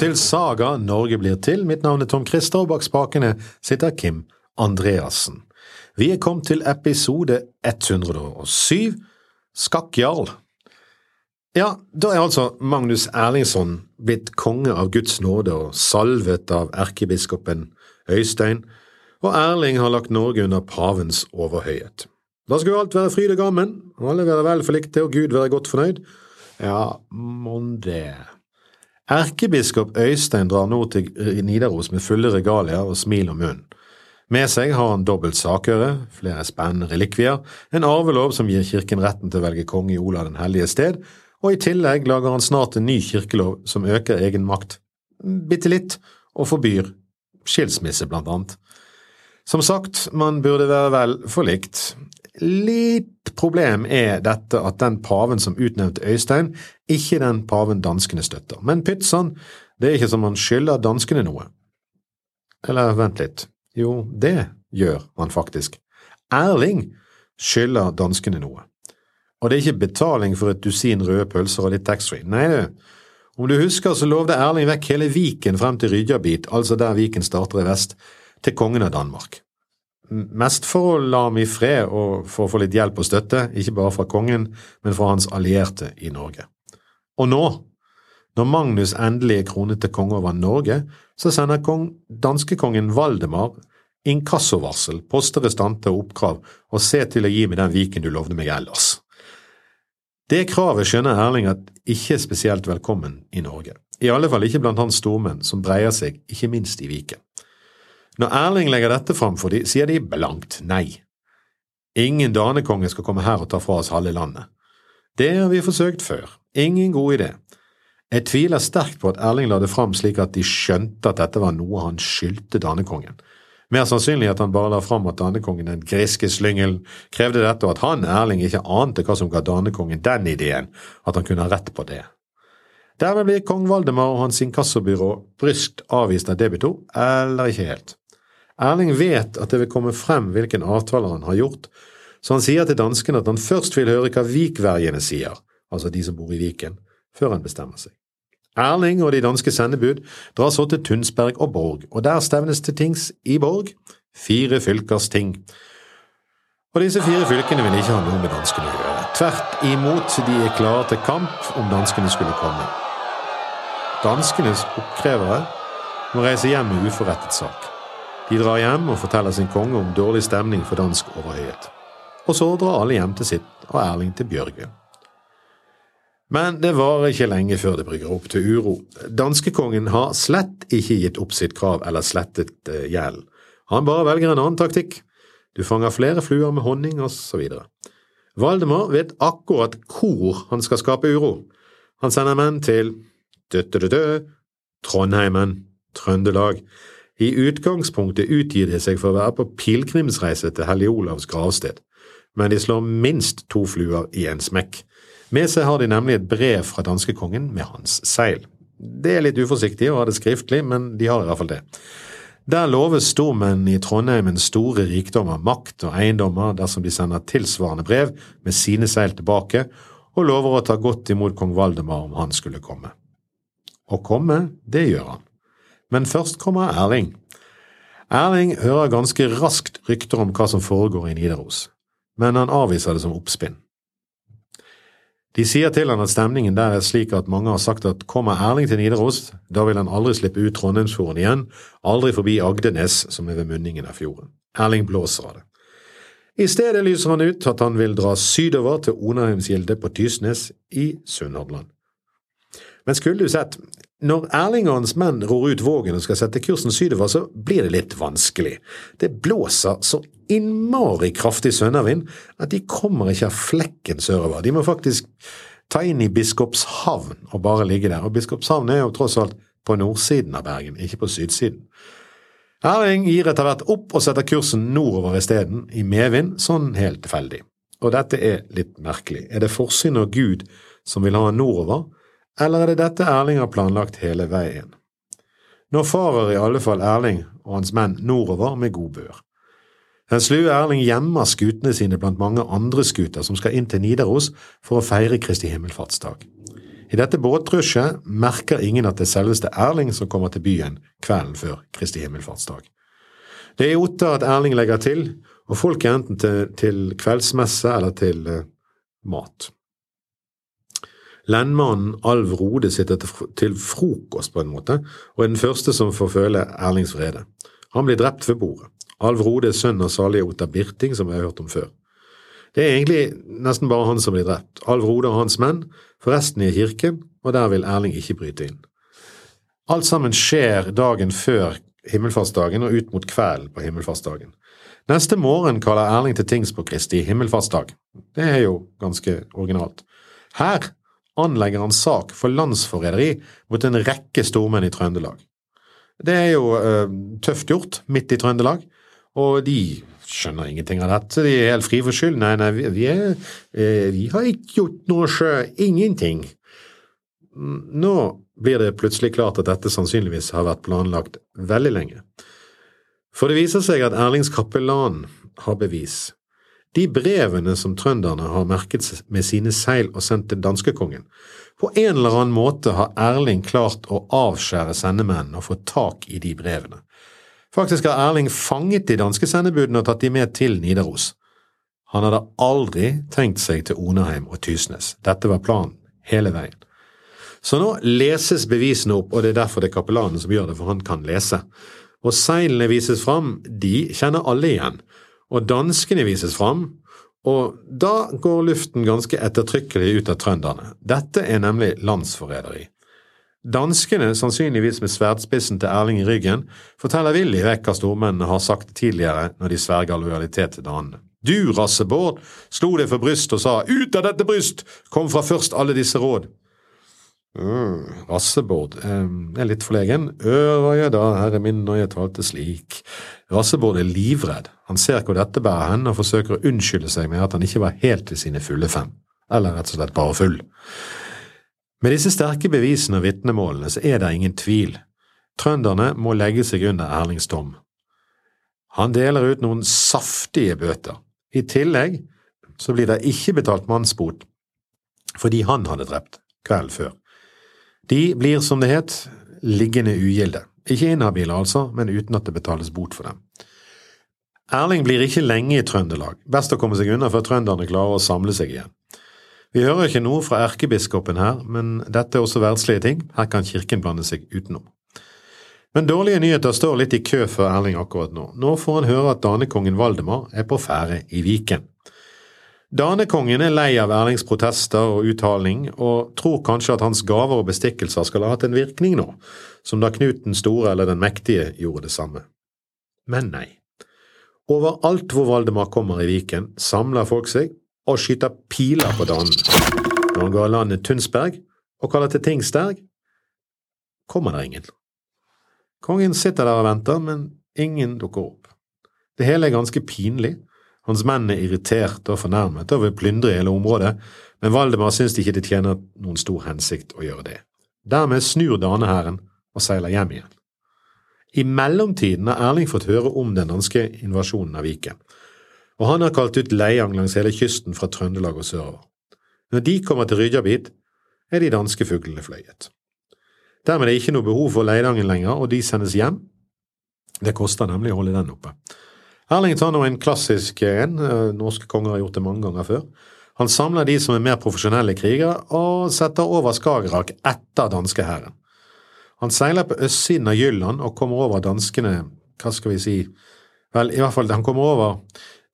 til Saga Norge blir til. Mitt navn er Tom Christer, og bak spakene sitter Kim Andreassen. Vi er kommet til episode 107, Skakkjarl. Ja, da er altså Magnus Erlingsson blitt konge av Guds nåde og salvet av erkebiskopen Øystein, og Erling har lagt Norge under pavens overhøyhet. Da skulle alt være fryd og gammen, alle være vel forlikte og Gud være godt fornøyd. Ja, mon det. Erkebiskop Øystein drar nå til Nidaros med fulle regalier og smil om munnen. Med seg har han dobbelt sakøre, flere spennende relikvier, en arvelov som gir kirken retten til å velge konge i Olav den hellige sted, og i tillegg lager han snart en ny kirkelov som øker egen makt bitte litt, og forbyr skilsmisse, blant annet. Som sagt, man burde være vel forlikt, Litt problem er dette at den paven som utnevnte Øystein, ikke den paven danskene støtter. Men pytt sann, det er ikke som han skylder danskene noe. Eller vent litt, jo, det gjør han faktisk. Erling skylder danskene noe. Og det er ikke betaling for et dusin røde pølser og litt taxfree. Nei, du. Om du husker, så lovde Erling vekk hele Viken frem til Rydjabit, altså der Viken starter i vest, til kongen av Danmark. Mest for å la ham i fred og for å få litt hjelp og støtte, ikke bare fra kongen, men fra hans allierte i Norge. Og nå, når Magnus endelig er kronet til konge over Norge, så sender kong, danskekongen Valdemar inkassovarsel, posterestante og oppkrav, og se til å gi meg den Viken du lovde meg ellers. Det kravet skjønner Erling at ikke er spesielt velkommen i Norge, i alle fall ikke blant hans stormenn, som breier seg ikke minst i Viken. Når Erling legger dette fram for dem, sier de blankt nei. Ingen danekonge skal komme her og ta fra oss halve landet. Det har vi forsøkt før. Ingen god idé. Jeg tviler sterkt på at Erling la det fram slik at de skjønte at dette var noe han skyldte danekongen. Mer sannsynlig at han bare la fram at danekongen, den griske slyngelen, krevde dette, og at han, Erling, ikke ante hva som ga danekongen den ideen, at han kunne ha rett på det. Dermed blir kong Valdemar og hans inkassobyrå bryskt avvist av debito, eller ikke helt. Erling vet at det vil komme frem hvilken avtaler han har gjort, så han sier til danskene at han først vil høre hva vikverjene sier, altså de som bor i Viken, før han bestemmer seg. Erling og de danske sendebud drar så til Tunsberg og Borg, og der stevnes til tings i Borg, fire fylkers ting. Og disse fire fylkene vil ikke ha noe med danskene å gjøre. Tvert imot, de er klare til kamp om danskene skulle komme. Danskenes oppkrevere må reise hjem med uforrettet sak. De drar hjem og forteller sin konge om dårlig stemning for dansk overhøyhet. Og så drar alle hjem til sitt og Erling til Bjørge. Men det varer ikke lenge før det brygger opp til uro. Danskekongen har slett ikke gitt opp sitt krav eller slettet uh, gjelden. Han bare velger en annen taktikk. Du fanger flere fluer med honning, osv. Valdemar vet akkurat hvor han skal skape uro. Han sender menn til dø-dø-dø, Trondheimen, Trøndelag, i utgangspunktet utgir de seg for å være på pilegrimsreise til Hellig Olavs gravsted, men de slår minst to fluer i en smekk. Med seg har de nemlig et brev fra danskekongen med hans seil. Det er litt uforsiktig å ha det skriftlig, men de har i hvert fall det. Der loves stormenn i Trondheim en store rikdommer, makt og eiendommer dersom de sender tilsvarende brev med sine seil tilbake, og lover å ta godt imot kong Valdemar om han skulle komme. Å komme, det gjør han. Men først kommer Erling. Erling hører ganske raskt rykter om hva som foregår i Nidaros, men han avviser det som oppspinn. De sier til han at stemningen der er slik at mange har sagt at kommer Erling til Nidaros, da vil han aldri slippe ut Trondheimsfjorden igjen, aldri forbi Agdenes, som er ved munningen av fjorden. Erling blåser av det. I stedet lyser han ut at han vil dra sydover til Onarheimsgildet på Tysnes i Sunnhordland. Men skulle du sett, når Erling og hans menn ror ut Vågen og skal sette kursen sydover, så blir det litt vanskelig. Det blåser så innmari kraftig sønnavind at de kommer ikke av flekken sørover. De må faktisk ta inn i Biskopshavn og bare ligge der. Og Biskopshavn er jo tross alt på nordsiden av Bergen, ikke på sydsiden. Erling gir etter hvert opp og setter kursen nordover isteden, i medvind, sånn helt tilfeldig. Og dette er litt merkelig. Er det forsyn og Gud som vil ha han nordover? Eller er det dette Erling har planlagt hele veien? Nå farer i alle fall Erling og hans menn nordover med god bør. Den slue Erling gjemmer skutene sine blant mange andre skuter som skal inn til Nidaros for å feire Kristi himmelfartsdag. I dette båtrushet merker ingen at det er selveste Erling som kommer til byen kvelden før Kristi himmelfartsdag. Det er i Otta at Erling legger til, og folk er enten til, til kveldsmesse eller til uh, mat. Lendmannen Alv Rode sitter til frokost, på en måte, og er den første som får føle Erlings vrede. Han blir drept ved bordet. Alv Rode er sønn av salige Otta Birting, som vi har hørt om før. Det er egentlig nesten bare han som blir drept. Alv Rode og hans menn, forresten i kirken, og der vil Erling ikke bryte inn. Alt sammen skjer dagen før himmelfartsdagen og ut mot kvelden på himmelfartsdagen. Neste morgen kaller Erling til tings på Kristi himmelfartsdag. Det er jo ganske originalt. Her anlegger han sak for landsforræderi mot en rekke stormenn i Trøndelag. Det er jo uh, tøft gjort, midt i Trøndelag, og de skjønner ingenting av dette. De er helt fri for skyld. Nei, nei, vi, vi, er, uh, vi har ikke gjort noe sjø. Ingenting. Nå blir det plutselig klart at dette sannsynligvis har vært planlagt veldig lenge. For det viser seg at Erlings kapellan har bevis. De brevene som trønderne har merket med sine seil og sendt til danskekongen. På en eller annen måte har Erling klart å avskjære sendemennene og få tak i de brevene. Faktisk har Erling fanget de danske sendebudene og tatt de med til Nidaros. Han hadde aldri tenkt seg til Onaheim og Tysnes. Dette var planen hele veien. Så nå leses bevisene opp, og det er derfor det er kapellanen som gjør det, for han kan lese. Og seilene vises fram, de kjenner alle igjen og danskene vises fram, og da går luften ganske ettertrykkelig ut av trønderne. Dette er nemlig landsforræderi. Danskene, sannsynligvis med sverdspissen til Erling i ryggen, forteller villig vekk hva stormennene har sagt tidligere når de sverger lojalitet til danene. Du, rasse Bård, slo deg for bryst og sa ut av dette bryst, kom fra først alle disse råd. Mm, Rassebord eh, er litt forlegen. Øver jeg da, herre min, når jeg talte slik. Rassebord er livredd. Han ser hvor dette bærer hen, og forsøker å unnskylde seg med at han ikke var helt til sine fulle fem, eller rett og slett bare full. Med disse sterke bevisene og vitnemålene så er det ingen tvil. Trønderne må legge seg under Erlings dom. Han deler ut noen saftige bøter. I tillegg så blir det ikke betalt mannsbot fordi han hadde drept kvelden før. De blir, som det het, liggende ugilde. Ikke inhabile, altså, men uten at det betales bot for dem. Erling blir ikke lenge i Trøndelag, best å komme seg unna før trønderne klarer å samle seg igjen. Vi hører ikke noe fra erkebiskopen her, men dette er også verdslige ting, her kan kirken blande seg utenom. Men dårlige nyheter står litt i kø for Erling akkurat nå. Nå får han høre at danekongen Valdemar er på ferde i Viken. Danekongen er lei av Erlings protester og uttaling, og tror kanskje at hans gaver og bestikkelser skal ha hatt en virkning nå, som da Knut den store eller den mektige gjorde det samme. Men nei. Overalt hvor Valdemar kommer i Viken, samler folk seg og skyter piler på danen. Når han går landet Tunsberg og kaller til Tingsterg, kommer det ingen. Kongen sitter der og venter, men ingen dukker opp. Det hele er ganske pinlig, hans menn er irriterte og fornærmet og vil plyndre hele området, men Valdemar syns ikke det tjener noen stor hensikt å gjøre det. Dermed snur danehæren og seiler hjem igjen. I mellomtiden har Erling fått høre om den danske invasjonen av Viken, og han har kalt ut Leiang langs hele kysten fra Trøndelag og sørover. Når de kommer til Rydjabit, er de danske fuglene fløyet. Dermed er det ikke noe behov for Leidangen lenger, og de sendes hjem. Det koster nemlig å holde den oppe. Erling tar nå en klassisk en, eh, norske konger har gjort det mange ganger før. Han samler de som er mer profesjonelle krigere, og setter over Skagerrak etter danskehæren. Han seiler på østsiden av Jylland og kommer over danskene, hva skal vi si, vel, i hvert fall han kommer over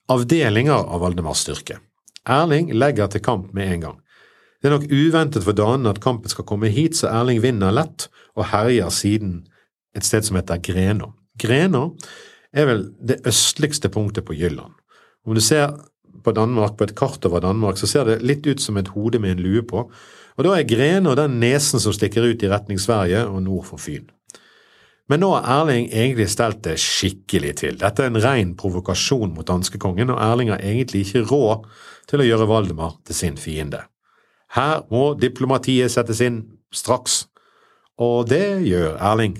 avdelinger av Valdemars styrke. Erling legger til kamp med en gang. Det er nok uventet for danene at kampen skal komme hit, så Erling vinner lett og herjer siden et sted som heter Grenå. Grenå er vel det østligste punktet på Jylland. Om du ser på Danmark, på et kart over Danmark, så ser det litt ut som et hode med en lue på, og da er Grene og den nesen som stikker ut i retning Sverige og nord for Fyn. Men nå har Erling egentlig stelt det skikkelig til. Dette er en ren provokasjon mot danskekongen, og Erling har egentlig ikke råd til å gjøre Valdemar til sin fiende. Her må diplomatiet settes inn straks, og det gjør Erling.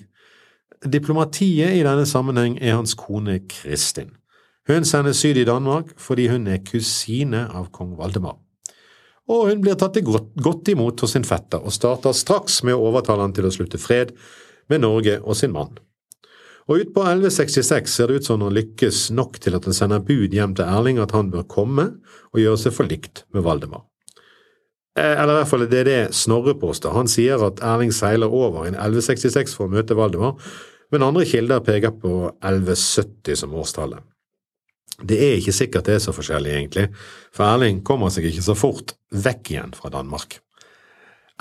Diplomatiet i denne sammenheng er hans kone Kristin. Hun sendes syd i Danmark fordi hun er kusine av kong Valdemar. og hun blir tatt godt, imot hos sin fetter og starter straks med å overtale han til å slutte fred med Norge og sin mann. Og utpå 1166 ser det ut som han lykkes nok til at han sender bud hjem til Erling at han bør komme og gjøre seg forlikt med Valdemar. Eh, eller i hvert fall det er det Snorre påstår. Han sier at Erling seiler over i 1166 for å møte Valdemar, men andre kilder peker på 1170 som årstallet. Det er ikke sikkert det er så forskjellig, egentlig, for Erling kommer seg ikke så fort vekk igjen fra Danmark.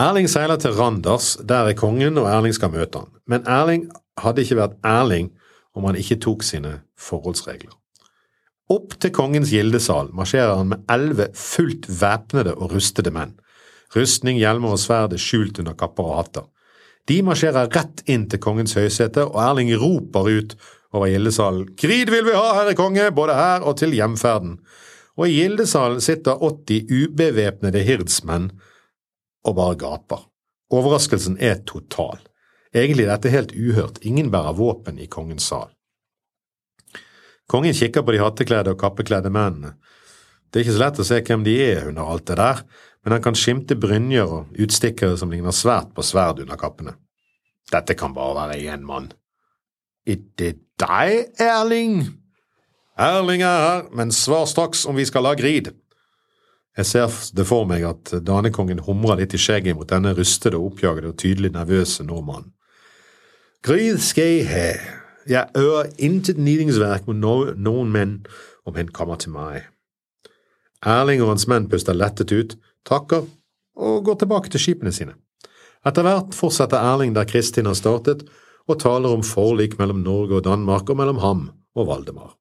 Erling seiler til Randers, der er kongen, og Erling skal møte han. Men Erling hadde ikke vært Erling om han ikke tok sine forholdsregler. Opp til kongens gildesal marsjerer han med elleve fullt væpnede og rustede menn. Rustning, hjelmer og sverd er skjult under kapper og hatter. De marsjerer rett inn til kongens høysete, og Erling roper ut over gildesalen Krid vil vi ha, herre konge, både her og til hjemferden. Og i gildesalen sitter 80 ubevæpnede hirdsmenn og bare gaper. Overraskelsen er total. Egentlig er dette helt uhørt, ingen bærer våpen i kongens sal. Kongen kikker på de hattekledde og kappekledde mennene. Det er ikke så lett å se hvem de er under alt det der, men han kan skimte brynjer og utstikkere som ligner svært på sverd under kappene. Dette kan bare være én mann. Er deg, Erling? Erling er her, men svar straks om vi skal ha grid. Jeg ser det for meg at danekongen humrer litt i skjegget mot denne rustede, oppjagede og tydelig nervøse nordmannen. Grid skal jeg ha. Jeg ører intet nidingsverk mot no noen menn om hen kommer til meg. Erling og hans menn puster lettet ut, takker og går tilbake til skipene sine. Etter hvert fortsetter Erling der Kristin har startet, og taler om forlik mellom Norge og Danmark og mellom ham og Valdemar.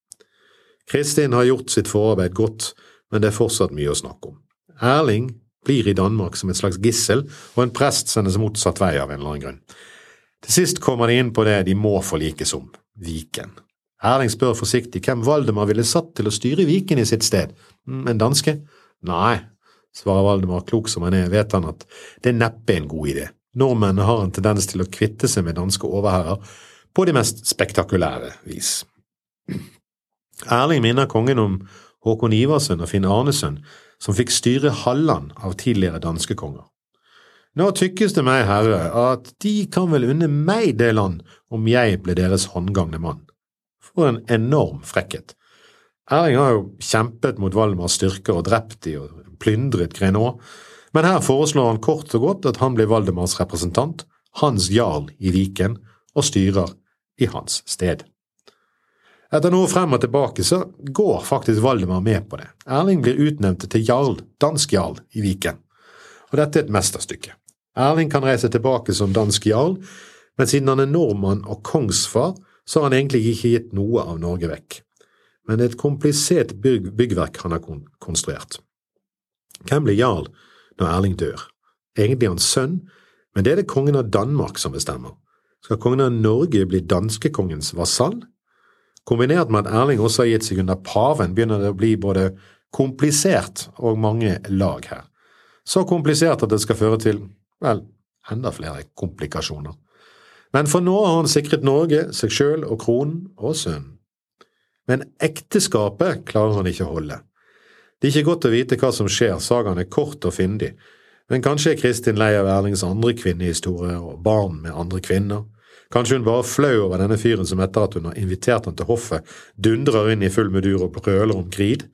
Kristin har gjort sitt forarbeid godt, men det er fortsatt mye å snakke om. Erling blir i Danmark som et slags gissel, og en prest sendes motsatt vei av en eller annen grunn. Til sist kommer de inn på det de må forlikes om – Viken. Erling spør forsiktig hvem Valdemar ville satt til å styre Viken i sitt sted. Mm, en danske? Nei, svarer Valdemar, klok som han er, vet han at det er neppe en god idé. Nordmennene har en tendens til å kvitte seg med danske overherrer på de mest spektakulære vis. Erling minner kongen om Håkon Iversen og Finn Arnesen, som fikk styre Halland av tidligere danske konger. Nå tykkes det meg, herre, at de kan vel unne meg det land om jeg ble deres håndgangne mann. For en enorm frekkhet. Erling har jo kjempet mot Valdemars styrker og drept de og plyndret Grenaa, men her foreslår han kort og godt at han blir Valdemars representant, hans jarl i Viken, og styrer i hans sted. Etter noe frem og tilbake så går faktisk Valdemar med på det. Erling blir utnevnt til jarl, dansk jarl, i Viken. Og dette er et mesterstykke. Erling kan reise tilbake som dansk jarl, men siden han er nordmann og kongsfar, så har han egentlig ikke gitt noe av Norge vekk. Men det er et komplisert bygg byggverk han har konstruert. Hvem blir jarl når Erling dør. Egentlig hans sønn, men det er det kongen av Danmark som bestemmer. Skal kongen av Norge bli danskekongens vasall? Kombinert med at Erling også har gitt seg under paven, begynner det å bli både komplisert og mange lag her. Så komplisert at det skal føre til, vel, enda flere komplikasjoner. Men for nå har han sikret Norge, seg sjøl og kronen og sønnen. Men ekteskapet klarer han ikke å holde. Det er ikke godt å vite hva som skjer, sagaen er kort og fyndig, men kanskje er Kristin lei av Erlings andre kvinnehistorier og barn med andre kvinner. Kanskje hun bare flau over denne fyren som etter at hun har invitert han til hoffet, dundrer inn i full mudur og brøler om krid.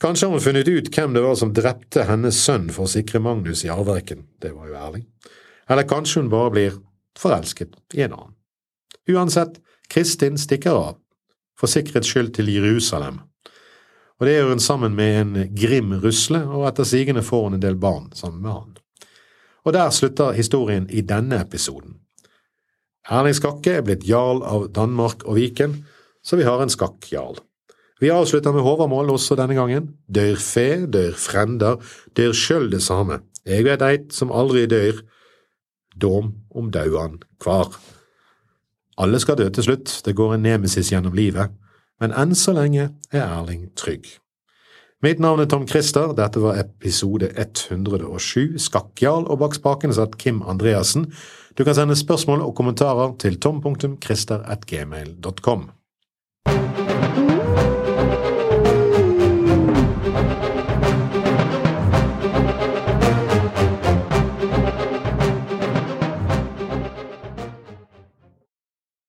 Kanskje har hun funnet ut hvem det var som drepte hennes sønn for å sikre Magnus i arverekken, det var jo Erling. Eller kanskje hun bare blir forelsket i en annen. Uansett, Kristin stikker av, for sikkerhets skyld til Jerusalem, og det gjør hun sammen med en grim rusle, og etter sigende får hun en del barn sammen med han. Og der slutter historien i denne episoden. Erling Skakke er blitt jarl av Danmark og Viken, så vi har en skakkjarl. Vi avslutter med Håvamål også denne gangen. Dør fe, dør frender, dør sjøl det samme. Jeg vet eit som aldri dør, dom om dauan kvar. Alle skal dø til slutt, det går en nemesis gjennom livet men enn så lenge er Erling trygg. Mitt navn er Tom Christer, dette var episode 107, Skakkjarl, og bak spakene satt Kim Andreassen. Du kan sende spørsmål og kommentarer til tom.christer.gmail.com.